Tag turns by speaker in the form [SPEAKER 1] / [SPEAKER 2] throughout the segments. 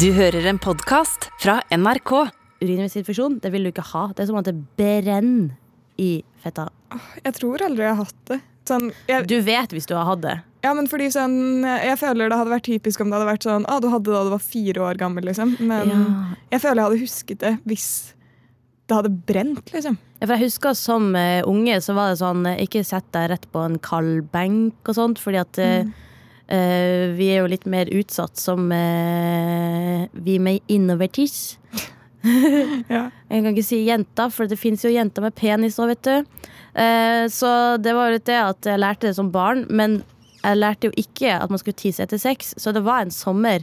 [SPEAKER 1] Du hører en podkast fra NRK.
[SPEAKER 2] Urinveisinfeksjon, det vil du ikke ha. Det er som at det brenner i fetta.
[SPEAKER 3] Jeg tror aldri jeg har hatt det. Sånn, jeg,
[SPEAKER 2] Du vet hvis du har hatt det.
[SPEAKER 3] ja, men fordi sånn, jeg føler det hadde vært typisk om det hadde vært sånn ah, du hadde det da du var fire år gammel, liksom. Men
[SPEAKER 2] Ja.
[SPEAKER 3] jeg føler jeg hadde husket det hvis det hadde brent, liksom.
[SPEAKER 2] Ja, For jeg husker som eh, unge så var det sånn eh, Ikke sett deg rett på en kald benk og sånt, fordi at eh, eh, vi er jo litt mer utsatt som eh, vi med innovertis.
[SPEAKER 3] Ja.
[SPEAKER 2] Jeg kan ikke si jenta, for det fins jo jenter med penis òg, vet du. Eh, så det var jo det at jeg lærte det som barn, men jeg lærte jo ikke at man skulle tisse etter sex, så det var en sommer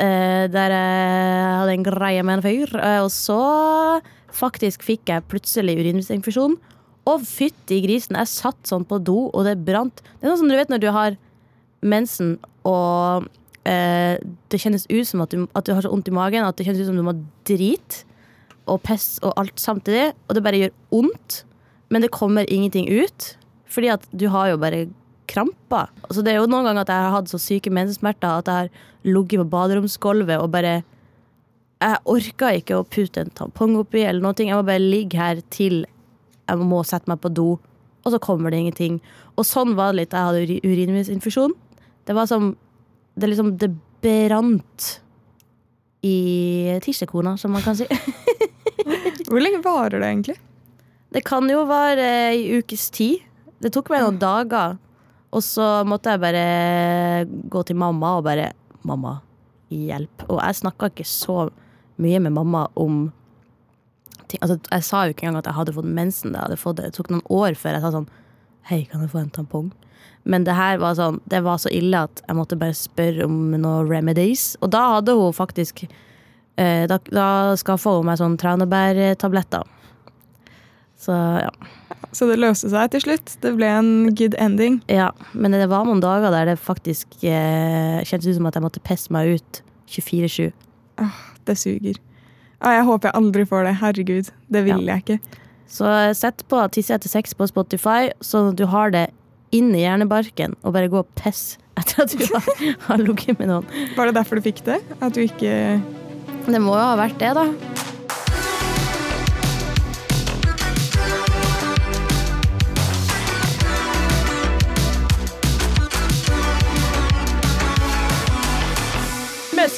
[SPEAKER 2] eh, der jeg hadde en greie med en fyr, eh, og så faktisk fikk jeg plutselig urinveisinfeksjon. Og fytti grisen, jeg satt sånn på do, og det brant. Det er noe som du vet når du har mensen og eh, det kjennes ut som at du, at du har så vondt i magen at det kjennes ut som du må drite og piss og alt samtidig, og det bare gjør vondt, men det kommer ingenting ut, fordi at du har jo bare kramper. Altså det er jo noen ganger at jeg har hatt så syke mensensmerter at jeg har ligget på baderomsgulvet og bare Jeg orka ikke å putte en tampong oppi eller noe. Jeg må bare ligge her til jeg må sette meg på do, og så kommer det ingenting. Og sånn var det litt jeg hadde uri- urinveisinfeksjon. Det var som Det liksom Det brant i tissekona, som man kan si.
[SPEAKER 3] Hvor lenge varer det egentlig?
[SPEAKER 2] Det kan jo være i ukes tid. Det tok meg noen dager. Og så måtte jeg bare gå til mamma og bare 'Mamma, hjelp'. Og jeg snakka ikke så mye med mamma om ting. Altså, jeg sa jo ikke engang at jeg hadde fått mensen. da jeg hadde fått det. det tok noen år før jeg sa sånn 'Hei, kan jeg få en tampong?' Men det her var sånn Det var så ille at jeg måtte bare spørre om noen remedies. Og da hadde hun faktisk eh, Da, da skaffa hun meg sånn tranebærtabletter. Så ja.
[SPEAKER 3] Så det løste seg til slutt. Det ble en good ending.
[SPEAKER 2] ja. Men det var noen dager der det faktisk eh, kjentes ut som at jeg måtte pisse meg ut 24-7.
[SPEAKER 3] Det suger. Ah, jeg håper jeg aldri får det. Herregud, det vil
[SPEAKER 2] Ja.
[SPEAKER 3] jeg ikke.
[SPEAKER 2] Så sett på Tisse etter sex på Spotify, sånn at du har det inn i hjernebarken, og bare gå og pisse etter at du har, har ligget med noen.
[SPEAKER 3] Var det derfor du fikk det? At du ikke
[SPEAKER 2] Det må jo ha vært det, da.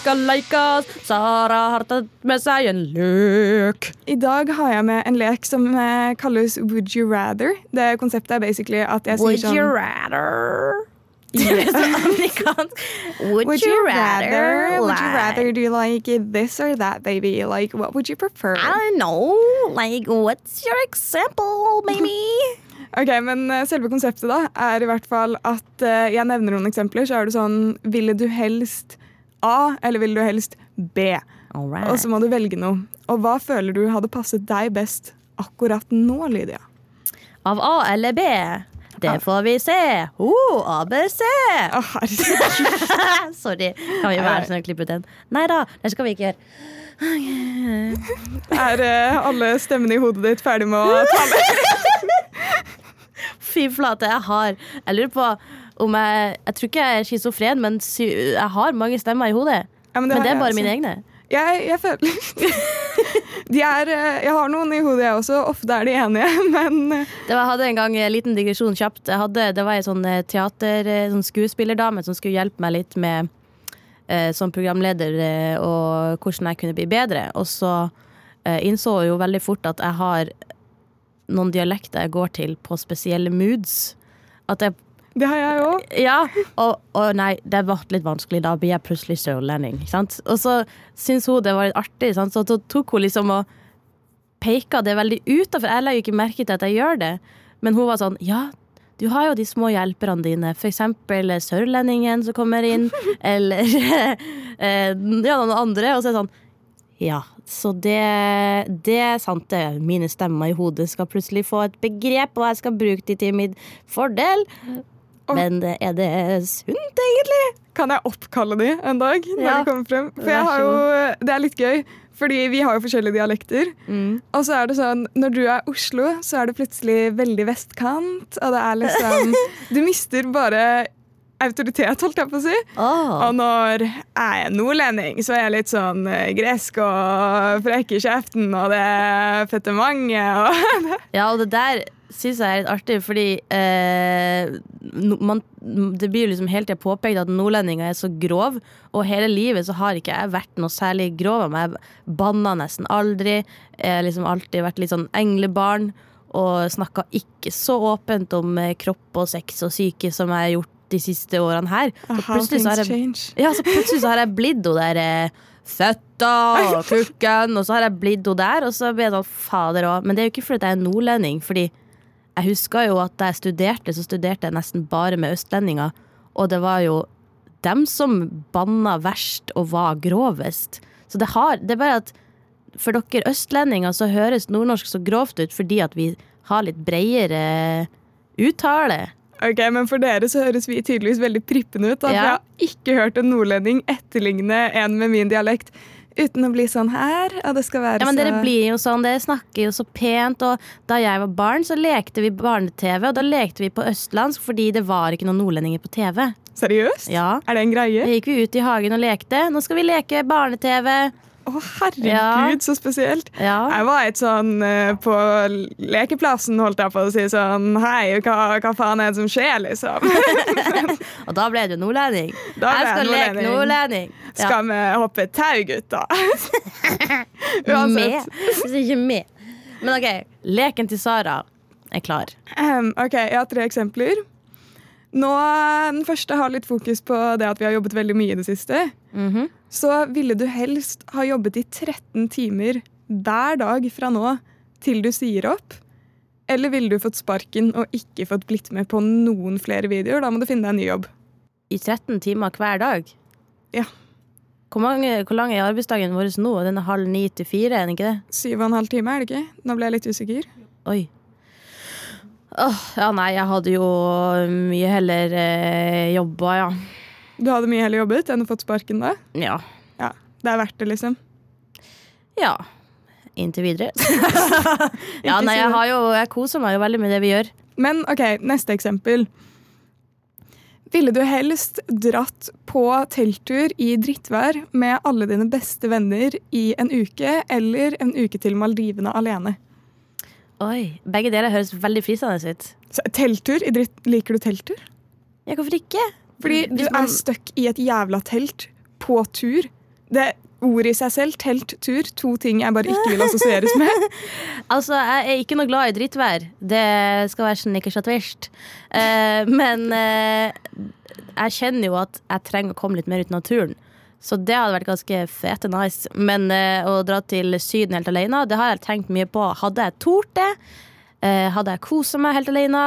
[SPEAKER 2] Skal leikes, Sara har tatt med seg en lek.
[SPEAKER 3] I dag har jeg med en lek som eh, kalles Would you rather. Det Konseptet er basically at jeg
[SPEAKER 2] Would
[SPEAKER 3] sier sånn
[SPEAKER 2] you rather?
[SPEAKER 3] Yes.
[SPEAKER 2] Would,
[SPEAKER 3] Would
[SPEAKER 2] you rather?
[SPEAKER 3] Would you rather do like this or that, baby? Like, what would you prefer?
[SPEAKER 2] I don't know. Like, what's your example, baby?
[SPEAKER 3] Ok, men eh, Selve konseptet da er i hvert fall at uh, jeg nevner noen eksempler. Så er det sånn Ville du helst A, eller vil du helst B?
[SPEAKER 2] Alright.
[SPEAKER 3] Og så må du velge noe. Og hva føler du hadde passet deg best akkurat nå, Lydia?
[SPEAKER 2] Av A eller B? Det får vi se. Oh, ABC!
[SPEAKER 3] Oh.
[SPEAKER 2] Sorry. Kan vi være sånn og klippe ut den? Nei da, det skal vi ikke gjøre.
[SPEAKER 3] Er uh, alle stemmene i hodet ditt ferdig med å ta med?
[SPEAKER 2] Fy flate, jeg har Jeg lurer på om jeg Jeg tror ikke jeg er schizofren, men jeg har mange stemmer i hodet.
[SPEAKER 3] Ja,
[SPEAKER 2] Men
[SPEAKER 3] har
[SPEAKER 2] det er bare mine egne.
[SPEAKER 3] Jeg, jeg føler de er, eh, Jeg har noen i hodet, jeg også. Ofte er de enige, men eh,
[SPEAKER 2] Det var, jeg hadde en gang en liten digresjon kjapt. Jeg hadde, det var ei sånn eh, teater, sånn skuespillerdame som skulle hjelpe meg litt med eh, som programleder og hvordan jeg kunne bli bedre. Og så eh, innså hun jo veldig fort at jeg har noen dialekter jeg går til på spesielle moods. At jeg
[SPEAKER 3] det har jeg òg.
[SPEAKER 2] ja, og, og nei, det ble litt vanskelig. Da blir jeg plutselig sørlending. sant? Og så syntes hun det var litt artig, sant? så da tok hun liksom og peka det veldig ut. For jeg legger jo ikke merke til at jeg gjør det. Men hun var sånn Ja, du har jo de små hjelperne dine. For eksempel eh, sørlendingen som kommer inn. eller eh, ja, noen andre. Og så er det sånn Ja, så det, det er sant, det. Mine stemmer i hodet skal plutselig få et begrep, og jeg skal bruke de til min fordel. Men er det sunt, egentlig?
[SPEAKER 3] Kan jeg oppkalle de en dag? når
[SPEAKER 2] Ja.
[SPEAKER 3] de kommer frem? For jeg har jo, Det er litt gøy, fordi vi har jo forskjellige dialekter. Og så er det sånn, Når du er Oslo, så er det plutselig veldig vestkant. Og det er liksom Du mister bare autoritet, holdt jeg på å si. Og når jeg er nordlending, så er jeg litt sånn eh, gresk og frekk i kjeften, og det er fettemange og
[SPEAKER 2] Ja, og det der syns jeg er litt artig, fordi eh, man, det blir jo liksom hele tida påpekt at nordlendinger er så grov, og hele livet så har ikke jeg vært noe særlig grov av meg. Jeg banna nesten aldri. Jeg har liksom alltid vært litt sånn englebarn, og snakka ikke så åpent om eh, kropp og sex og syke som jeg har gjort de siste årene her. Så plutselig så har jeg ja, så plutselig så har jeg blitt hun der eh, føtta og kukken, og så har jeg blitt hun der, og så blir jeg sånn fader òg. Men det er jo ikke fordi jeg er nordlending, fordi jeg husker jo at da jeg studerte, så studerte jeg nesten bare med østlendinger, og det var jo dem som banna verst og var grovest. Så det har Det er bare at for dere østlendinger så høres nordnorsk så grovt ut fordi at vi har litt bredere uttale.
[SPEAKER 3] Ok, men For dere så høres vi tydeligvis veldig prippende ut. Da, for
[SPEAKER 2] Ja.
[SPEAKER 3] Jeg har ikke hørt en nordlending etterligne en med min dialekt uten å bli sånn her. Og det skal være
[SPEAKER 2] Ja, men
[SPEAKER 3] så
[SPEAKER 2] dere blir jo sånn, dere snakker jo så pent, og da jeg var barn, så lekte vi barne-TV, og da lekte vi på østlandsk fordi det var ikke noen nordlendinger på TV.
[SPEAKER 3] Seriøst?
[SPEAKER 2] Ja.
[SPEAKER 3] Er det en greie?
[SPEAKER 2] Da gikk vi ut i hagen og lekte. Nå skal vi leke barne-TV.
[SPEAKER 3] Å, herregud,
[SPEAKER 2] Ja.
[SPEAKER 3] så spesielt.
[SPEAKER 2] Ja.
[SPEAKER 3] Jeg var et sånn eh, på lekeplassen, holdt jeg på å si sånn Hei, hva, hva faen er det som skjer, liksom?
[SPEAKER 2] Og da ble du nordlending.
[SPEAKER 3] Da ble
[SPEAKER 2] jeg skal leke
[SPEAKER 3] nordlending.
[SPEAKER 2] Ja.
[SPEAKER 3] Skal vi hoppe tau, gutta?
[SPEAKER 2] Med.
[SPEAKER 3] Uansett.
[SPEAKER 2] Hvis ikke med. Men OK, leken til Sara er klar.
[SPEAKER 3] Um, ok, jeg har tre eksempler. Nå, Den første har litt fokus på det at vi har jobbet veldig mye i det siste.
[SPEAKER 2] Mhm.
[SPEAKER 3] Så ville du helst ha jobbet i 13 timer hver dag fra nå til du sier opp? Eller ville du fått sparken og ikke fått blitt med på noen flere videoer? Da må du finne deg en ny jobb.
[SPEAKER 2] I 13 timer hver dag.
[SPEAKER 3] Ja.
[SPEAKER 2] Hvor, mange, hvor lang er arbeidsdagen vår nå? Den er halv ni til fire, er den ikke det?
[SPEAKER 3] Syv og en halv time, er det ikke? Nå ble jeg litt usikker.
[SPEAKER 2] Oi. Åh, ja, nei, jeg hadde jo mye heller eh, jobba, ja.
[SPEAKER 3] Du hadde mye heller jobbet enn å fått sparken da?
[SPEAKER 2] Ja.
[SPEAKER 3] Ja, Det er verdt det, liksom.
[SPEAKER 2] Ja. Inntil videre. ja, nei, jeg, har jo, jeg koser meg jo veldig med det vi gjør.
[SPEAKER 3] Men ok, neste eksempel. Ville du helst dratt på telttur i drittvær med alle dine beste venner i en uke, eller en uke til Maldivene alene?
[SPEAKER 2] Oi, Begge deler høres veldig fristende ut.
[SPEAKER 3] Så, telttur i dritt... Liker du telttur?
[SPEAKER 2] Ja, hvorfor ikke?
[SPEAKER 3] Fordi du er stuck i et jævla telt på tur. Det ordet i seg selv, telt, tur, to ting jeg bare ikke vil assosieres med.
[SPEAKER 2] Altså, jeg er ikke noe glad i drittvær. Det skal være snickers og tvist. Uh, men uh, jeg kjenner jo at jeg trenger å komme litt mer ut i naturen. Så det hadde vært ganske fete nice. Men uh, å dra til Syden helt alene, det har jeg tenkt mye på. Hadde jeg tort det? Eh, hadde jeg kosa meg helt alene?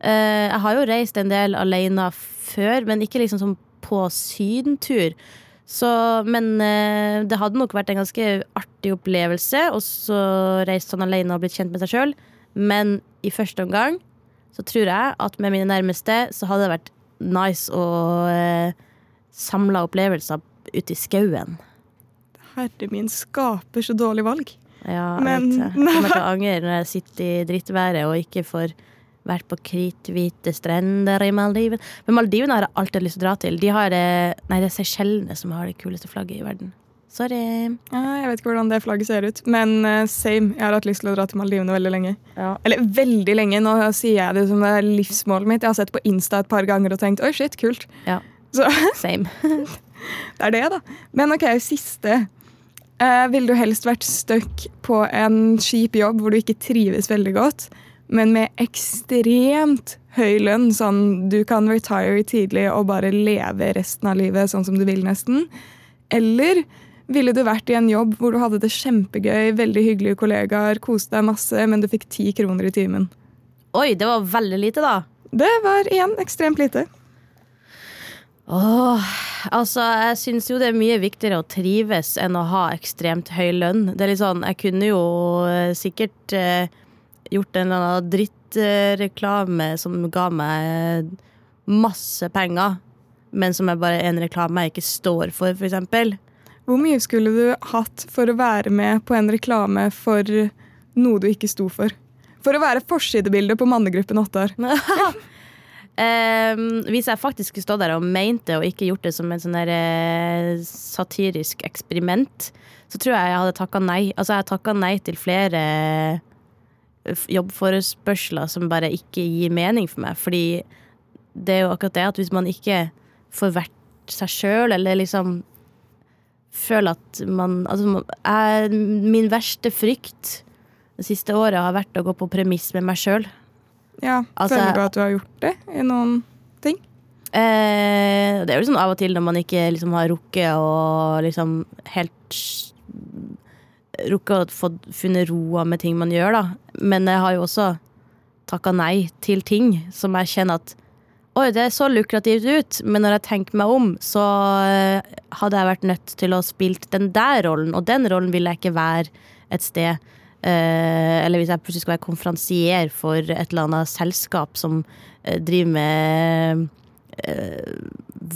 [SPEAKER 2] Eh, jeg har jo reist en del alene før, men ikke liksom sånn på sydentur. Så, men eh, det hadde nok vært en ganske artig opplevelse Og så reist han alene og blitt kjent med seg sjøl. Men i første omgang så tror jeg at med mine nærmeste så hadde det vært nice å eh, samle opplevelser ute i skauen.
[SPEAKER 3] Herre min skaper så dårlig valg.
[SPEAKER 2] Ja,
[SPEAKER 3] Men-
[SPEAKER 2] jeg vet det. Jeg kommer til å angre når jeg sitter i drittværet og ikke får vært på krithvite strender i Maldiven. Men Maldiven har jeg alltid lyst til å dra til. De har det, nei, det er Seychellene som har det kuleste flagget i verden. Sorry.
[SPEAKER 3] Ja, jeg vet ikke hvordan det flagget ser ut, men eh, same. Jeg har hatt lyst til å dra til Maldivene veldig lenge.
[SPEAKER 2] Ja.
[SPEAKER 3] Eller veldig lenge. Nå sier jeg det som det er livsmålet mitt. Jeg har sett på Insta et par ganger og tenkt oi, shit, kult.
[SPEAKER 2] Ja.
[SPEAKER 3] Så
[SPEAKER 2] Same.
[SPEAKER 3] det er det, da. Men ok, siste. Eh, Ville du helst vært stuck på en kjip jobb hvor du ikke trives veldig godt, men med ekstremt høy lønn, sånn du kan retire tidlig og bare leve resten av livet sånn som du vil, nesten? Eller ville du vært i en jobb hvor du hadde det kjempegøy, veldig hyggelige kollegaer, koste deg masse, men du fikk ti kroner i timen?
[SPEAKER 2] Oi, det var veldig lite, da.
[SPEAKER 3] Det var igjen ekstremt lite.
[SPEAKER 2] Åh, altså, jeg syns jo det er mye viktigere å trives enn å ha ekstremt høy lønn. Det er litt sånn, Jeg kunne jo eh, sikkert eh, gjort en eller annen drittreklame som ga meg masse penger, men som er bare en reklame jeg ikke står for, f.eks.
[SPEAKER 3] Hvor mye skulle du hatt for å være med på en reklame for noe du ikke sto for? For å være forsidebilde på mannegruppen Ottar.
[SPEAKER 2] Ehm, hvis jeg faktisk skulle stå der og mente og ikke gjort det som en sånn der, eh, satirisk eksperiment, så tror jeg jeg hadde takka nei. Altså, jeg takka nei til flere jobbforespørsler som bare ikke gir mening for meg. Fordi det er jo akkurat det at hvis man ikke får vært seg sjøl, eller liksom føler at man Altså, jeg, min verste frykt det siste året har vært å gå på premiss med meg sjøl.
[SPEAKER 3] Ja,
[SPEAKER 2] Altså-
[SPEAKER 3] Føler du at du har gjort det i noen ting?
[SPEAKER 2] Eh, det er jo liksom av og til når man ikke liksom har rukket å liksom helt Rukket å få funnet roa med ting man gjør, da. Men jeg har jo også takka nei til ting som jeg kjenner at Oi, det så lukrativt ut, men når jeg tenker meg om, så eh, hadde jeg vært nødt til å spilt den der rollen, og den rollen ville jeg ikke være et sted. Eh, eller hvis jeg plutselig skal være konferansier for et eller annet selskap som eh, driver med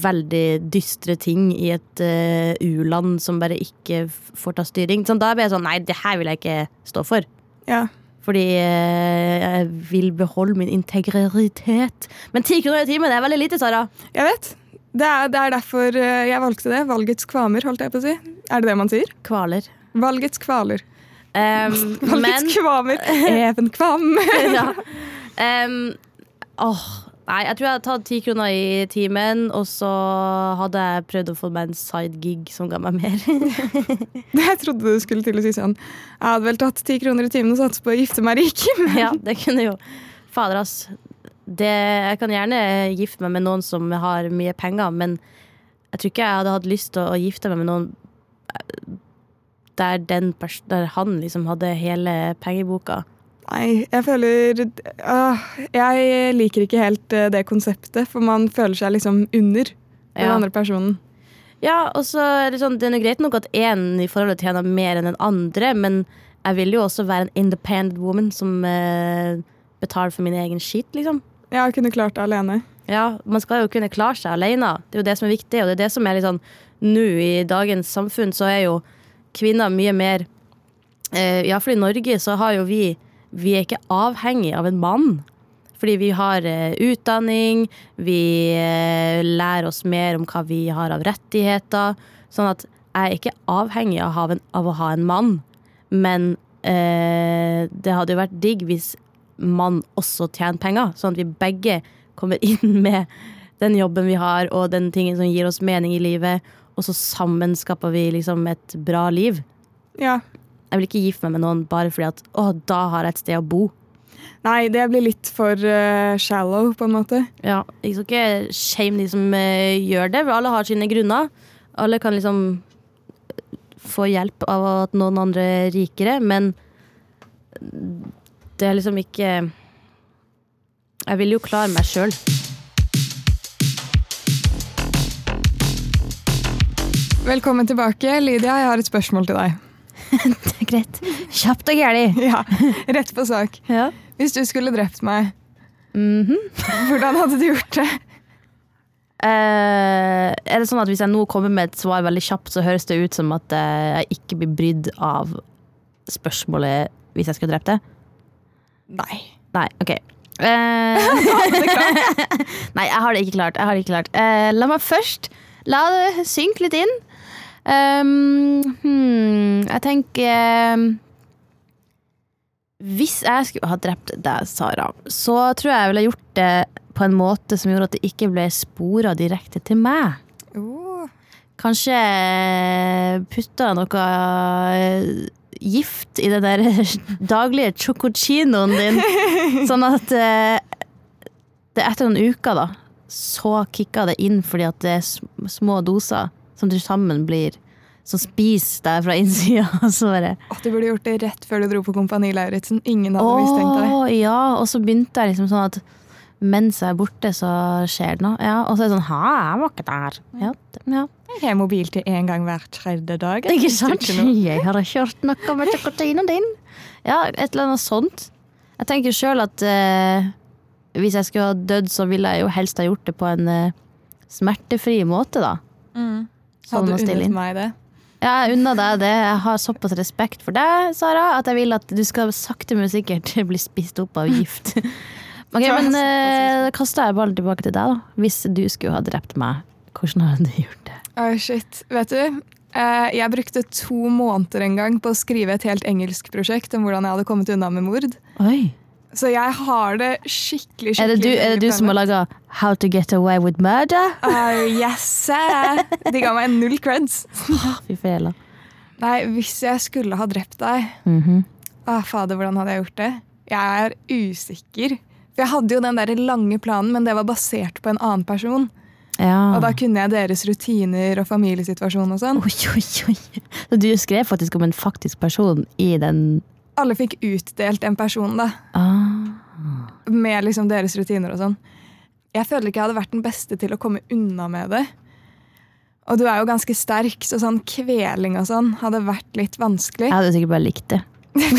[SPEAKER 2] veldig dystre ting i et eh, u-land som bare ikke får ta styring. Sånn, da blir jeg sånn Nei, det her vil jeg ikke stå for.
[SPEAKER 3] Ja.
[SPEAKER 2] Fordi eh, jeg vil beholde min integritet. Men ti kroner i timen det er veldig lite, Sara.
[SPEAKER 3] Jeg vet. Det er, det er derfor eh, jeg valgte det. Valgets kvamer, holdt jeg på å si. Er det det man sier?
[SPEAKER 2] Kvaler.
[SPEAKER 3] Valgets kvaler.
[SPEAKER 2] Um,
[SPEAKER 3] Valgets
[SPEAKER 2] men
[SPEAKER 3] kvamer. Even kvam.
[SPEAKER 2] ja. um, åh, Nei, jeg tror jeg hadde tatt ti kroner i timen, og så hadde jeg prøvd å få meg en sidegig som ga meg mer.
[SPEAKER 3] Jeg trodde du skulle til å si sånn. Jeg hadde vel tatt ti kroner i timen og satset på å gifte meg rik.
[SPEAKER 2] ja, det kunne jo Fader, ass. Det, jeg kan gjerne gifte meg med noen som har mye penger, men jeg tror ikke jeg hadde hatt lyst til å, gifte meg med noen eh, der, der han liksom hadde hele pengeboka.
[SPEAKER 3] Nei, jeg føler øh, Jeg liker ikke helt øh, det konseptet, for man føler seg liksom under den
[SPEAKER 2] Ja.
[SPEAKER 3] andre personen.
[SPEAKER 2] Ja, og så er det sånn, det er greit nok at én i forholdet tjener mer enn den andre, men jeg vil jo også være en independent woman som eh, betaler for min egen skit, liksom.
[SPEAKER 3] Ja, kunne klart det alene.
[SPEAKER 2] Ja, man skal jo kunne klare seg alene. Det er jo det som er viktig, og det er det som er litt sånn Nå i dagens samfunn så er jo kvinner mye mer eh, Ja, for i Norge så har jo vi Vi er ikke avhengig av en mann. Fordi vi har eh, utdanning, vi eh, lærer oss mer om hva vi har av rettigheter. Sånn at jeg er ikke avhengig av, en, av å ha en mann. Men eh, det hadde jo vært digg hvis mann også tjener penger, sånn at vi begge kommer inn med den jobben vi har, og den tingen som gir oss mening i livet, og så sammen skaper vi liksom et bra liv.
[SPEAKER 3] Ja.
[SPEAKER 2] Jeg vil ikke gifte meg med noen bare fordi at å, da har jeg et sted å bo.
[SPEAKER 3] Nei, det blir litt for uh, shallow, på en måte.
[SPEAKER 2] Ja, Jeg skal ikke shame de som uh, gjør det, for alle har sine grunner. Alle kan liksom få hjelp av at noen andre er rikere, men det er liksom ikke Jeg vil jo klare meg sjøl.
[SPEAKER 3] Velkommen tilbake, Lydia. Jeg har et spørsmål til deg.
[SPEAKER 2] Greit. Kjapt og gæli.
[SPEAKER 3] Ja, Rett på sak.
[SPEAKER 2] Ja.
[SPEAKER 3] Hvis du skulle drept meg,
[SPEAKER 2] Mhm.
[SPEAKER 3] hvordan hadde du gjort det?
[SPEAKER 2] Uh, er det sånn at hvis jeg nå kommer med et svar veldig kjapt, så høres det ut som at eh, jeg ikke blir brydd av spørsmålet hvis jeg skulle drept det?
[SPEAKER 3] Nei.
[SPEAKER 2] Nei, OK. Uh, Nei, jeg har det ikke klart. Det ikke klart. Uh, la meg først la det synke litt inn. Um, hmm, jeg tenker um, Hvis jeg skulle ha drept deg, Sara, så tror jeg jeg ville gjort det på en måte som gjorde at det ikke ble spora direkte til meg.
[SPEAKER 3] Uh.
[SPEAKER 2] Kanskje putta noe eh, gift i den der daglige chococinoen din. Sånn at eh, det etter noen uker, da, så kicka det inn fordi at det er små doser som til sammen blir Som spiser deg fra innsida. Bare
[SPEAKER 3] Åh, du burde gjort det rett før du dro på Kompani Lauritzen. Ingen hadde mistenkt deg.
[SPEAKER 2] Ja. Og så begynte jeg liksom sånn at mens jeg er borte, så skjer det noe. Ja, og så er det sånn Hæ, jeg var ikke der. Ja, ja.
[SPEAKER 3] Jeg har mobil til en gang hver tredje dag.
[SPEAKER 2] Ikke sant? Jeg har kjørt noe med chocotinen din. Ja, et eller annet sånt. Jeg tenker sjøl at eh, hvis jeg skulle ha dødd, så ville jeg jo helst ha gjort det på en eh, smertefri måte, da.
[SPEAKER 3] Mm.
[SPEAKER 2] Sånn
[SPEAKER 3] Hadde du unnet meg det?
[SPEAKER 2] Ja, jeg unner deg det. Jeg har såpass respekt for deg, Sara, at jeg vil at du skal sakte, men sikkert bli spist opp av gift. Ok, men eh, da kaster jeg ballen tilbake til deg, da. Hvis du skulle ha drept meg, hvordan hadde du gjort det?
[SPEAKER 3] Oh, shit. Vet du, eh, jeg brukte to måneder en gang på å skrive et helt engelsk prosjekt om hvordan jeg hadde kommet unna med mord.
[SPEAKER 2] Oi.
[SPEAKER 3] Så jeg har det skikkelig, skikkelig
[SPEAKER 2] Er det du, er det du som har laga How to get away with murder?
[SPEAKER 3] Uh, yes. De ga meg null creds.
[SPEAKER 2] Fy fela.
[SPEAKER 3] Nei, hvis jeg skulle ha drept deg
[SPEAKER 2] Mhm.
[SPEAKER 3] Å, fader, hvordan hadde jeg gjort det? Jeg er usikker. For jeg hadde jo den der lange planen, men det var basert på en annen person.
[SPEAKER 2] Ja.
[SPEAKER 3] Og da kunne jeg deres rutiner og familiesituasjon og sånn.
[SPEAKER 2] Oi, oi, oi. Så du skrev faktisk om en faktisk person i den
[SPEAKER 3] Alle fikk utdelt en person, da.
[SPEAKER 2] ah.
[SPEAKER 3] Med liksom deres rutiner og sånn. Jeg føler ikke jeg hadde vært den beste til å komme unna med det. Og du er jo ganske sterk, så sånn kveling og sånn hadde vært litt vanskelig.
[SPEAKER 2] Jeg hadde sikkert bare likt det.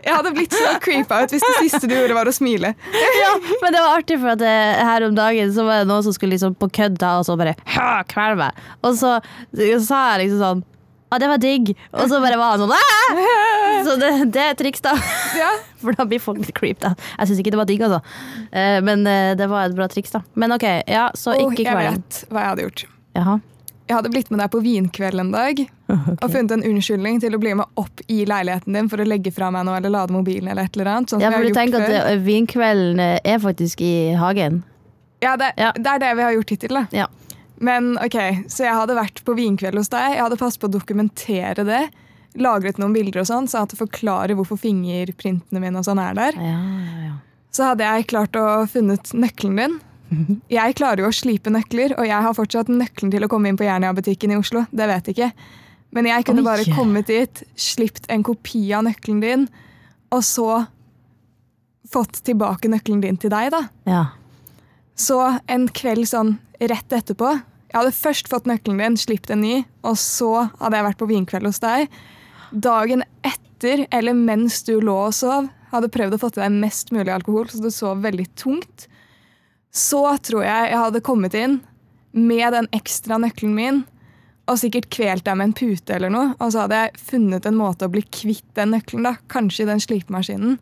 [SPEAKER 3] Jeg hadde blitt så creepa ut hvis det siste du gjorde, var å smile.
[SPEAKER 2] Ja, men det var artig, for at eh, her om dagen så var det noen som skulle liksom på kødd og så bare «Hø, meg. Og så, så sa jeg liksom sånn Ja, det var digg. Og så bare var han sånn Aah! Så det, det er triks, da.
[SPEAKER 3] Ja.
[SPEAKER 2] For da blir folk litt creeped. da. Jeg syns ikke det var digg, altså. Eh, Men eh, det var et bra triks, da. Men OK, ja, så ikke
[SPEAKER 3] jeg vet hva jeg hadde gjort.
[SPEAKER 2] Jaha.
[SPEAKER 3] Jeg hadde blitt med deg på vinkveld en dag og funnet en unnskyldning til å bli med opp i leiligheten din for å legge fra meg noe eller lade mobilen. eller et eller annet. Sånn
[SPEAKER 2] Ja, for du tenker at
[SPEAKER 3] før.
[SPEAKER 2] eh, vinkvelden er faktisk i hagen?
[SPEAKER 3] Ja, det,
[SPEAKER 2] Ja.
[SPEAKER 3] det er det vi har gjort hittil. da.
[SPEAKER 2] Ja.
[SPEAKER 3] Men ok, Så jeg hadde vært på vinkveld hos deg. Jeg hadde passet på å dokumentere det. Lagret noen bilder og sånn, så jeg hadde forklare hvorfor fingerprintene mine og sånn er der.
[SPEAKER 2] Ja, ja, ja.
[SPEAKER 3] Så hadde jeg klart å funnet nøkkelen din. Jeg klarer jo å slipe nøkler, og jeg har fortsatt nøkkelen til å komme inn på Jernia-butikken i Oslo. Det vet jeg ikke. Men jeg kunne
[SPEAKER 2] Oi.
[SPEAKER 3] bare kommet dit, slipt en kopi av nøkkelen din, og så fått tilbake nøkkelen din til deg, da.
[SPEAKER 2] ja.
[SPEAKER 3] Så en kveld sånn rett etterpå Jeg hadde først fått nøkkelen din, slipp en ny, og så hadde jeg vært på vinkveld hos deg. Dagen etter, eller mens du lå og sov, hadde prøvd å få til deg mest mulig alkohol, så du sov veldig tungt. Så tror jeg jeg hadde kommet inn med den ekstra nøkkelen min og sikkert kvelt deg med en pute eller noe, og så hadde jeg funnet en måte å bli kvitt den nøkkelen, da, kanskje i den slipemaskinen.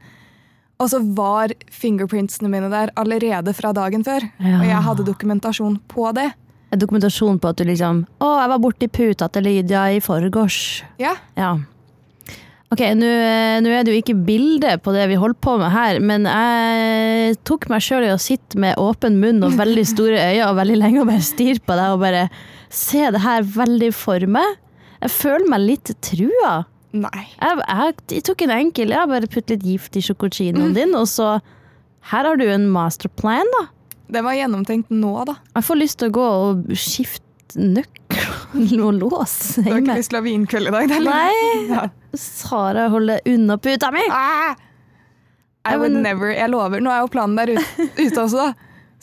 [SPEAKER 3] Og så var fingerprintsene mine der allerede fra dagen før.
[SPEAKER 2] Ja.
[SPEAKER 3] Og jeg hadde dokumentasjon på det.
[SPEAKER 2] En dokumentasjon på at du liksom Å, jeg var borti puta til Lydia i forgårs.
[SPEAKER 3] Ja,
[SPEAKER 2] Ja. Ok, nå eh, er det jo ikke bilde på det vi holder på med her, men jeg tok meg sjøl i å sitte med åpen munn og veldig store øyne og veldig lenge og bare stirre på deg og bare se det her veldig for meg. Jeg føler meg litt trua.
[SPEAKER 3] nei.
[SPEAKER 2] Jeg, jeg, jeg tok en enkel, jeg bare putt litt gift i sjokoladen din, og så Her har du en masterplan, da.
[SPEAKER 3] Det var gjennomtenkt nå, da.
[SPEAKER 2] Jeg får lyst til å gå og skifte nøkkel og lås
[SPEAKER 3] Du har ikke lyst til å ha vinkveld i dag? eller?
[SPEAKER 2] Nei,
[SPEAKER 3] Ja.
[SPEAKER 2] Sara holder unna puta mi.
[SPEAKER 3] Ah! I would never. Jeg lover. Nå er jo planen der ute, ute også, da.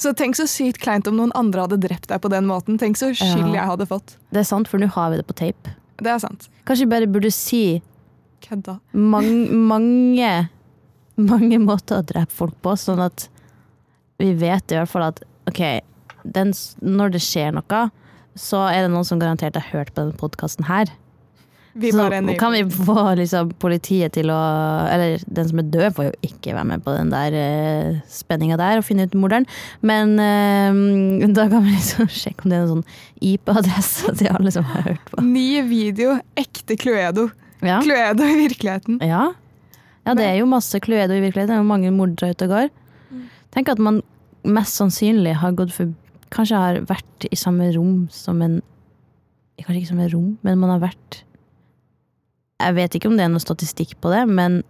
[SPEAKER 3] Så tenk så sykt kleint om noen andre hadde drept deg på den måten. Tenk så skyld
[SPEAKER 2] Ja.
[SPEAKER 3] jeg hadde fått.
[SPEAKER 2] Det er sant, for nå har vi det på tape.
[SPEAKER 3] Det er sant.
[SPEAKER 2] Kanskje vi bare burde si
[SPEAKER 3] Kødda.
[SPEAKER 2] mang, mange mange måter å drepe folk på, sånn at vi vet i hvert fall at OK, den, når det skjer noe, så er det noen som garantert har hørt på denne podkasten her.
[SPEAKER 3] Vi
[SPEAKER 2] så kan vi få liksom, politiet til å Eller den som er død, får jo ikke være med på den der uh, spenninga der og finne ut morderen. Men uh, da kan vi liksom sjekke om det er noen sånn IP-adresse til alle som har hørt på.
[SPEAKER 3] Ny video. Ekte Cluedo.
[SPEAKER 2] Ja.
[SPEAKER 3] Cluedo i virkeligheten.
[SPEAKER 2] Ja. ja, det er jo masse Cluedo i virkeligheten. Det er jo mange mordere ute og går. Tenk at man mest sannsynlig har gått for Kanskje har vært i samme rom som en Kanskje ikke samme rom, men man har vært Jeg vet ikke om det er noe statistikk på det, men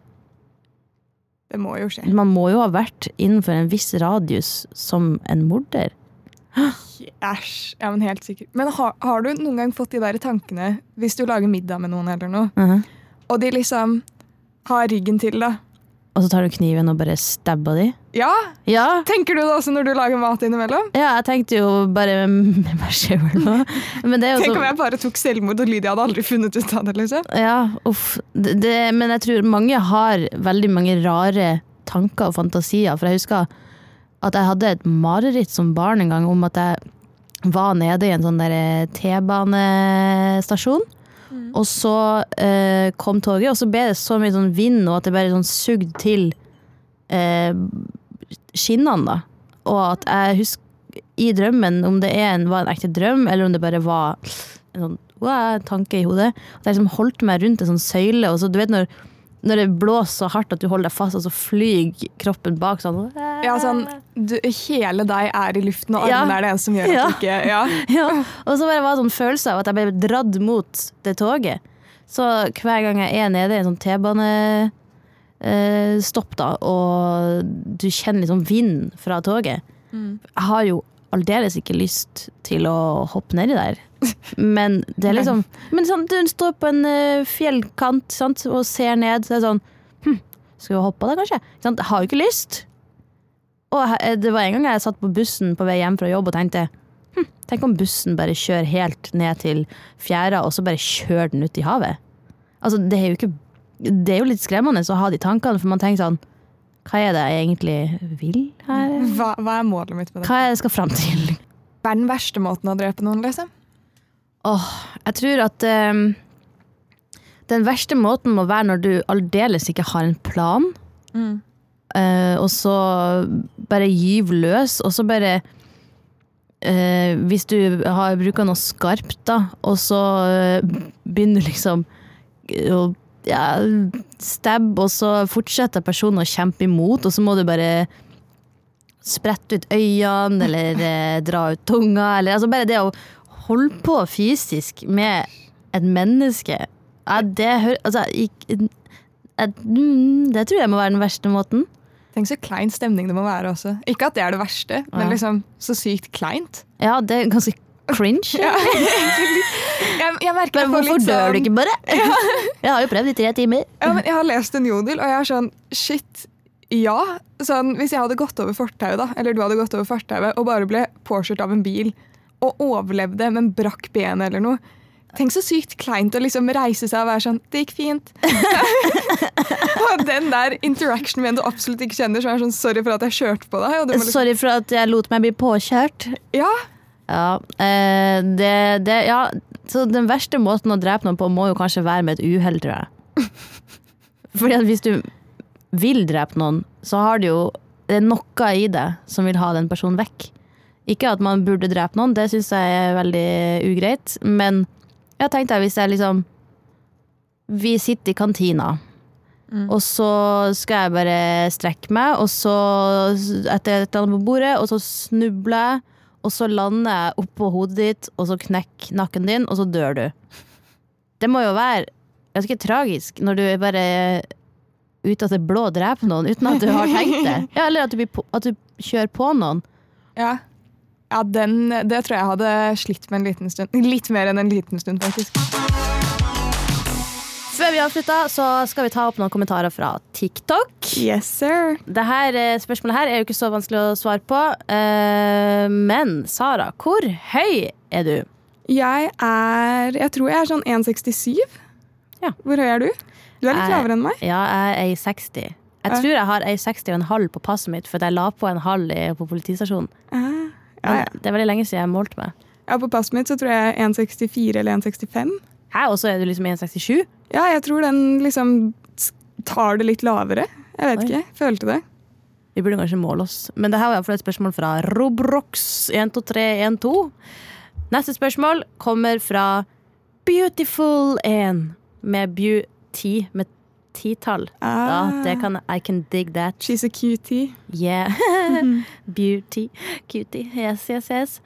[SPEAKER 3] Det må jo skje.
[SPEAKER 2] man må jo ha vært innenfor en viss radius som en morder.
[SPEAKER 3] Æsj. Ja, men helt sikkert. Men har, har du noen gang fått de der tankene hvis du lager middag med noen eller noe, og de liksom har ryggen til, da?
[SPEAKER 2] Og så tar du kniven og bare stabber de?
[SPEAKER 3] Ja!
[SPEAKER 2] Ja!
[SPEAKER 3] Tenker du det også når du lager mat innimellom?
[SPEAKER 2] Ja, jeg tenkte jo bare med meg sjøl nå. Men det jo
[SPEAKER 3] Tenk om jeg bare tok selvmord, og Lydia hadde aldri funnet ut av det. liksom.
[SPEAKER 2] Ja, uff. Det, det, men jeg tror mange har veldig mange rare tanker og fantasier. For jeg husker at jeg hadde et mareritt som barn en gang om at jeg var nede i en sånn der Og så eh, kom toget, og så ble det så mye sånn vind, og at det bare sånn sugde til eh, skinnene, da. Og at jeg husker i drømmen, om det en, var en ekte drøm, eller om det bare var en sånn wow, tanke i hodet, at jeg liksom holdt meg rundt en sånn søyle, og så du vet når når det blåser så hardt at du holder deg fast, og så flyr kroppen bak sånn.
[SPEAKER 3] Ja, sånn du, Hele deg er i luften, og
[SPEAKER 2] Ja.
[SPEAKER 3] er det eneste som gjør at
[SPEAKER 2] Ja.
[SPEAKER 3] du ikke ja.
[SPEAKER 2] Ja, og så bare var det sånn følelse av at jeg ble dratt mot det toget. Så hver gang jeg er nede i en sånn T-banestopp, da, og du kjenner liksom vind fra toget Jeg har jo aldeles ikke lyst til å hoppe nedi der. Men det er liksom Men sånn, du står på en eh, fjellkant sant, og ser ned, så er det sånn hm, Skal vi hoppe da, kanskje? Sånn, har jo ikke lyst. Og det var en gang jeg satt på bussen på vei hjem fra jobb og tenkte hm, Tenk om bussen bare kjører helt ned til fjæra, og så bare kjører den ut i havet. Altså, det er jo ikke Det er jo litt skremmende å ha de tankene, for man tenker sånn Hva er det jeg egentlig vil her?
[SPEAKER 3] hva, hva er målet mitt med det?
[SPEAKER 2] Hva er det jeg skal fram til?
[SPEAKER 3] Hva er den verste måten å drepe noen, liksom?
[SPEAKER 2] Åh, jeg tror at um, den verste måten må være når du aldeles ikke har en plan, eh, og så bare gyv løs, og så bare uh, Hvis du har bruker noe skarpt, da, og så uh, begynner du liksom å ja, stabbe, og så fortsetter personen å kjempe imot, og så må du bare sprette ut øynene, eller eh, dra ut tunga, eller altså bare det å holde på fysisk med et menneske ja, det, altså, jeg- mm, det tror jeg må være den verste måten.
[SPEAKER 3] Tenk så klein stemning det må være også. Ikke at det er det verste, men liksom så sykt kleint.
[SPEAKER 2] Ja, det er ganske cringe.
[SPEAKER 3] Jeg, jeg merker
[SPEAKER 2] Men hvorfor
[SPEAKER 3] litt
[SPEAKER 2] dør du
[SPEAKER 3] sånn-
[SPEAKER 2] ikke bare? Jeg har jo prøvd i tre timer.
[SPEAKER 3] Ja, men jeg har lest en jodel, og jeg er sånn Shit, ja. Sånn, hvis jeg hadde gått over fortauet, da, eller du hadde gått over fortauet og bare ble påkjørt av en bil og overlevde, men brakk benet eller noe Tenk så sykt kleint å liksom reise seg og være sånn Det gikk fint. og den der interaction med en du absolutt ikke kjenner, som er sånn Sorry for at jeg kjørte på deg. Liksom,
[SPEAKER 2] Sorry for at jeg lot meg bli påkjørt.
[SPEAKER 3] ja,
[SPEAKER 2] Ja, eh, det, det, ja, så den verste måten å drepe noen på må jo kanskje være med et uhell, tror jeg. Fordi at hvis du vil drepe noen, så har du jo det er noe i det som vil ha den personen vekk. Ikke at man burde drepe noen, det syns jeg er veldig ugreit. Men jeg tenkte hvis jeg liksom Vi sitter i kantina, og så skal jeg bare strekke meg, og så etter et eller annet på bordet, og så snubler jeg, og så lander jeg oppå hodet ditt, og så knekker nakken din, og så dør du. Det må jo være ganske tragisk når du bare ut av det blå dreper noen uten at du har tenkt det. Ja, eller at du, at du kjører på noen.
[SPEAKER 3] ja. Ja den, det tror jeg hadde slitt med en liten stund. Litt mer enn en liten stund, faktisk.
[SPEAKER 2] Før vi avslutter, så skal vi ta opp noen kommentarer fra TikTok.
[SPEAKER 3] Yes, sir.
[SPEAKER 2] Dette eh, spørsmålet her er jo ikke så vanskelig å svare på. eh, Men Sara, hvor høy er du?
[SPEAKER 3] Jeg er Jeg tror jeg er sånn 1,67.
[SPEAKER 2] Ja.
[SPEAKER 3] Hvor høy er du? Du er litt
[SPEAKER 2] Jeg-
[SPEAKER 3] lavere enn meg.
[SPEAKER 2] Ja, jeg er 1,60. Jeg tror jeg har 1,60 og en halv på passet mitt, for jeg la på en halv på politistasjonen.
[SPEAKER 3] Ah, ja, ja.
[SPEAKER 2] Det er veldig lenge siden jeg målte meg.
[SPEAKER 3] ja, på passet mitt så tror jeg 1,64 eller 1,65.
[SPEAKER 2] Hæ, og så er du liksom 1,67?
[SPEAKER 3] Ja, jeg tror den liksom tar det litt lavere. Jeg vet
[SPEAKER 2] Oi.
[SPEAKER 3] ikke. Følte det.
[SPEAKER 2] Vi burde kanskje måle oss. Men det her var iallfall et spørsmål fra Robrox12312. Neste spørsmål kommer fra Beautiful1 med beauty med titall. Ja,
[SPEAKER 3] Ah,
[SPEAKER 2] det kan I can dig that.
[SPEAKER 3] She's a cutie.
[SPEAKER 2] Yeah. Beauty. Cutie. Yes, yes, yes.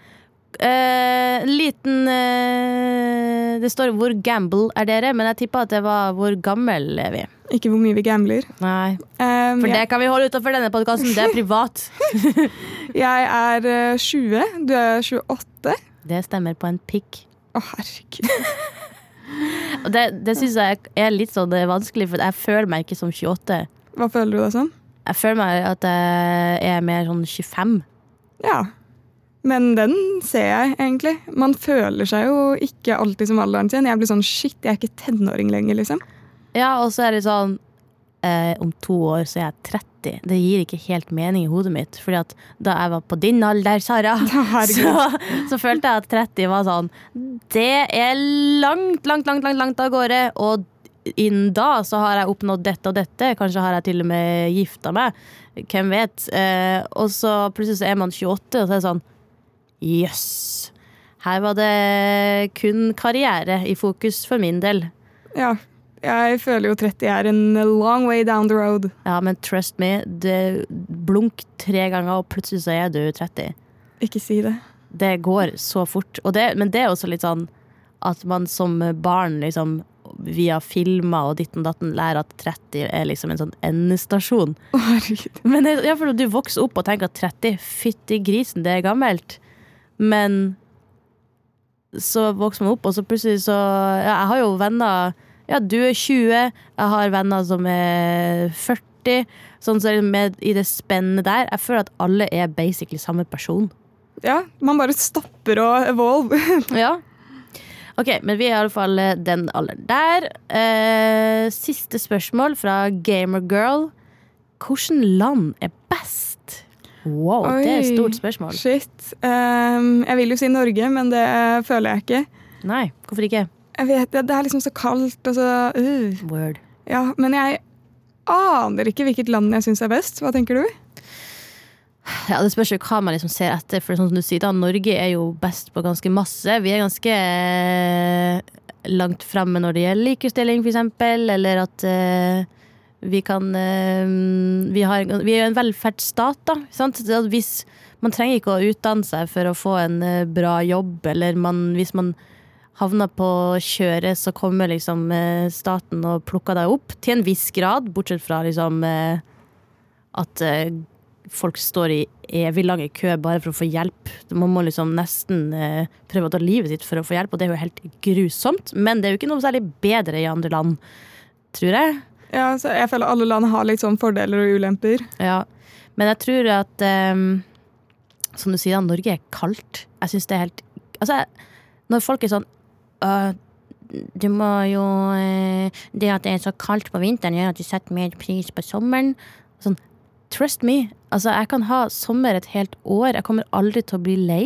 [SPEAKER 2] Uh, liten uh, Det står 'hvor gamble er dere', men jeg tippa at det var 'hvor gammel er vi'.
[SPEAKER 3] Ikke hvor mye vi gambler.
[SPEAKER 2] Nei,
[SPEAKER 3] Um,
[SPEAKER 2] For
[SPEAKER 3] jeg,
[SPEAKER 2] det kan vi holde utenfor denne podkasten. Det er privat.
[SPEAKER 3] jeg er eh, 20. Du er 28.
[SPEAKER 2] Det stemmer på en pikk.
[SPEAKER 3] Å, herregud.
[SPEAKER 2] Og det, det syns jeg er litt sånn eh, vanskelig, for jeg føler meg ikke som 28.
[SPEAKER 3] Hva føler du deg som?
[SPEAKER 2] Jeg føler meg at jeg er mer sånn 25.
[SPEAKER 3] Ja. Men den ser jeg, egentlig. Man føler seg jo ikke alltid som alderen sin. Jeg blir sånn shit, jeg er ikke tenåring lenger, liksom.
[SPEAKER 2] Ja, og så er det sånn eh, om to år så er jeg 30. Det gir ikke helt mening i hodet mitt. Fordi at da jeg var på din alder, Sara, så, så følte jeg at 30 var sånn Det er langt, langt, langt, langt, langt av gårde. Og innen da så har jeg oppnådd dette og dette. Kanskje har jeg til og med gifta meg. Hvem vet. Eh, og så plutselig så er man 28, og så er det sånn Jøss. Her var det kun karriere i fokus for min del.
[SPEAKER 3] Ja. Jeg føler jo 30 er en long way down the road.
[SPEAKER 2] Ja, men trust me, det blunk tre ganger, og plutselig så er du 30.
[SPEAKER 3] Ikke si det.
[SPEAKER 2] Det går så fort. Og det, men det er også litt sånn at man som barn liksom via filmer og ditten datten lærer at 30 er liksom en sånn endestasjon.
[SPEAKER 3] Herregud.
[SPEAKER 2] Men det, ja, for du vokser opp og tenker at 30, fytti grisen, det er gammelt. Men så vokser man opp, og så plutselig så Ja, jeg har jo venner Ja, du er 20, jeg har venner som er 40. Sånn så med, I det spennet der. Jeg føler at alle er basically samme person.
[SPEAKER 3] Ja, man bare stopper å evolve.
[SPEAKER 2] Ja. Ok, men vi er i alle fall eh, den alderen der. Eh, siste spørsmål fra Gamergirl. Hvilket land er best? Wow, det er et stort spørsmål.
[SPEAKER 3] Shit. Um, jeg vil jo si Norge, men det føler jeg ikke.
[SPEAKER 2] Nei, hvorfor ikke?
[SPEAKER 3] Jeg vet det, det er liksom så kaldt og så uh.
[SPEAKER 2] Word.
[SPEAKER 3] Ja, men jeg aner ikke hvilket land jeg syns er best. Hva tenker du?
[SPEAKER 2] Ja, Det spørs jo hva man liksom ser etter. For sånn som du sier da, Norge er jo best på ganske masse. Vi er ganske eh, langt fremme når det gjelder likestilling, f.eks. Eller at uh, vi kan uh, vi, har, vi er jo en velferdsstat, da. Sant? Hvis, man trenger ikke å utdanne seg for å få en bra jobb, eller man, hvis man havner på kjøret, så kommer liksom eh, staten og plukker deg opp. Til en viss grad, bortsett fra liksom eh, at eh, folk står i evig lange kø bare for å få hjelp. Man må liksom nesten prøve å ta livet sitt for å få hjelp, og det er jo helt grusomt. Men det er jo ikke noe særlig bedre i andre land, tror jeg.
[SPEAKER 3] Ja, så Jeg føler alle land har litt sånn fordeler og ulemper.
[SPEAKER 2] Ja. Men jeg tror at um, Som du sier, Norge er kaldt. Jeg syns det er helt Altså, når folk er sånn «Øh, Du må jo eh, Det at det er så kaldt på vinteren, gjør at du setter mer pris på sommeren. Sånn, trust me. Altså, jeg kan ha sommer et helt år. Jeg kommer aldri til å bli lei.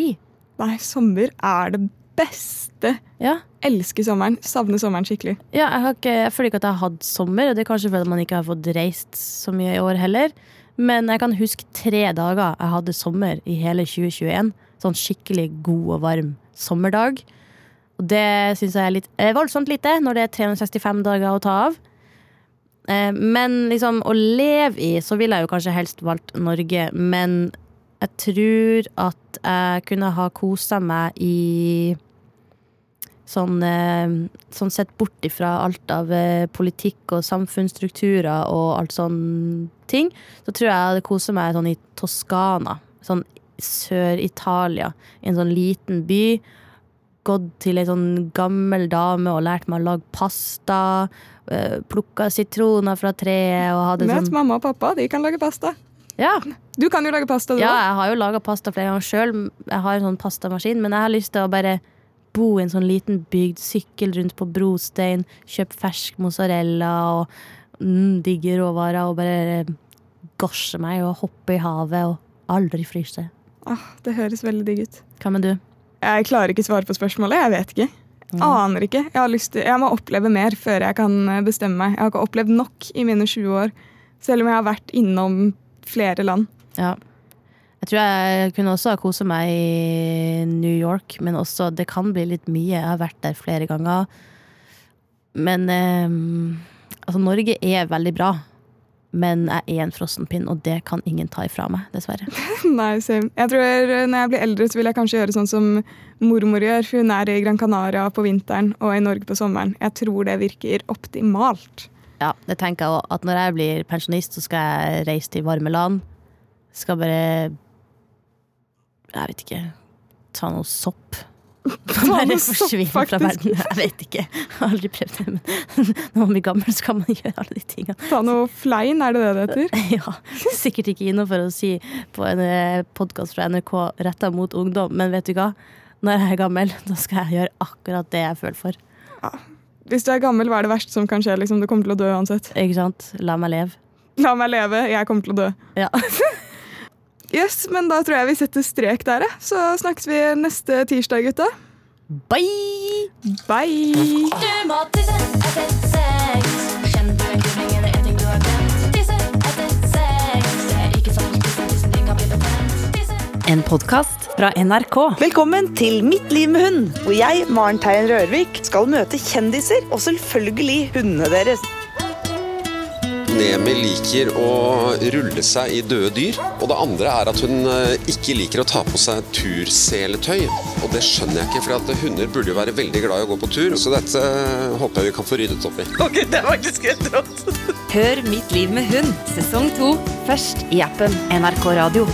[SPEAKER 3] Nei, sommer er det beste.
[SPEAKER 2] Ja.
[SPEAKER 3] Elsker sommeren. Savner sommeren skikkelig.
[SPEAKER 2] Ja, jeg, har ikke, jeg føler ikke at jeg har hatt sommer, og det er kanskje fordi man ikke har fått reist så mye i år heller. Men jeg kan huske tre dager jeg hadde sommer i hele 2021. Sånn skikkelig god og varm sommerdag. Og det syns jeg er litt eh, voldsomt lite når det er 365 dager å ta av. Eh, Men liksom å leve i, så ville jeg jo kanskje helst valgt Norge. Men jeg tror at jeg kunne ha kosa meg i sånn, eh, sånn sett bort ifra alt av eh, politikk og samfunnsstrukturer og alt sånn ting, så tror jeg jeg hadde kosa meg sånn i Toskana. Sånn Sør-Italia. I en sånn liten by. Gått til ei sånn gammel dame og lært meg å lage pasta. eh, Plukka sitroner fra treet og hadde
[SPEAKER 3] Møt
[SPEAKER 2] sånn
[SPEAKER 3] mamma og pappa, de kan lage pasta.
[SPEAKER 2] Ja,
[SPEAKER 3] Du kan jo lage pasta, du
[SPEAKER 2] ja, jeg har jo laga pasta flere ganger sjøl. Jeg har en sånn pastamaskin, men jeg har lyst til å bare bo i en sånn liten bygd, sykkel rundt på brostein, kjøpe fersk mozzarella og mm, digge råvarer og bare gosje meg og hoppe i havet og aldri fryse.
[SPEAKER 3] Ah, det høres veldig digg ut.
[SPEAKER 2] Hva med du?
[SPEAKER 3] Jeg klarer ikke svare på spørsmålet. Jeg vet ikke. Aner ikke. Jeg, til, jeg må oppleve mer før jeg kan eh, bestemme meg. Jeg har ikke opplevd nok i mine 20 år, selv om jeg har vært innom flere land.
[SPEAKER 2] Ja. Jeg tror jeg kunne også ha kosa meg i New York, men også det kan bli litt mye. Jeg har vært der flere ganger. Men eh, altså, Norge er veldig bra. Men jeg er en frossenpinn, og det kan ingen ta ifra meg, dessverre.
[SPEAKER 3] Nei, same. Jeg tror eh, Når jeg blir eldre, så vil jeg kanskje gjøre sånn som mormor gjør. for Hun er i Gran Canaria på vinteren og i Norge på sommeren. Jeg tror det virker optimalt.
[SPEAKER 2] Ja, det tenker jeg også, at Når jeg blir pensjonist, så skal jeg reise til varme land. Skal bare Jeg vet ikke Ta noe sopp. Bare forsvinne fra verden. Jeg vet ikke. Jeg har aldri prøvd det. Men når man blir gammel, så kan man gjøre alle de tingene.
[SPEAKER 3] Ta noe flein, er det det det heter?
[SPEAKER 2] Ja, Sikkert ikke innafor å si på en podkast fra NRK retta mot ungdom, men vet du hva? Når jeg er gammel, da skal jeg gjøre akkurat det jeg føler for. Ja.
[SPEAKER 3] Hvis du er gammel, hva er det verste som kan skje? Liksom, du kommer til å dø uansett.
[SPEAKER 2] Ikke sant? La meg leve.
[SPEAKER 3] La meg leve, jeg kommer til å dø.
[SPEAKER 2] Ja.
[SPEAKER 3] Yes, men da tror jeg vi setter strek der. Så snakkes vi neste tirsdag, gutta.
[SPEAKER 2] Bye!
[SPEAKER 3] Bye!
[SPEAKER 4] Du må tisse etter sex. Kjenn du en ting du har glemt? Tisse etter sex. Det er ikke sånn tissen, tissen din kan bli betent.
[SPEAKER 1] En podkast fra NRK.
[SPEAKER 5] Velkommen til Mitt liv med hund, hvor jeg, Maren Teien Rørvik, skal møte kjendiser og selvfølgelig hundene deres.
[SPEAKER 6] Nemi liker å rulle seg i døde dyr. Og det andre er at hun eh, ikke liker å ta på seg turseletøy. Og det skjønner jeg ikke, for at hunder burde jo være veldig glad i å gå på tur. Så dette eh, håper jeg vi kan få ryddet opp i.
[SPEAKER 5] Ok, det er faktisk helt rått.
[SPEAKER 1] Hør Mitt liv med hund sesong to først i appen NRK Radio.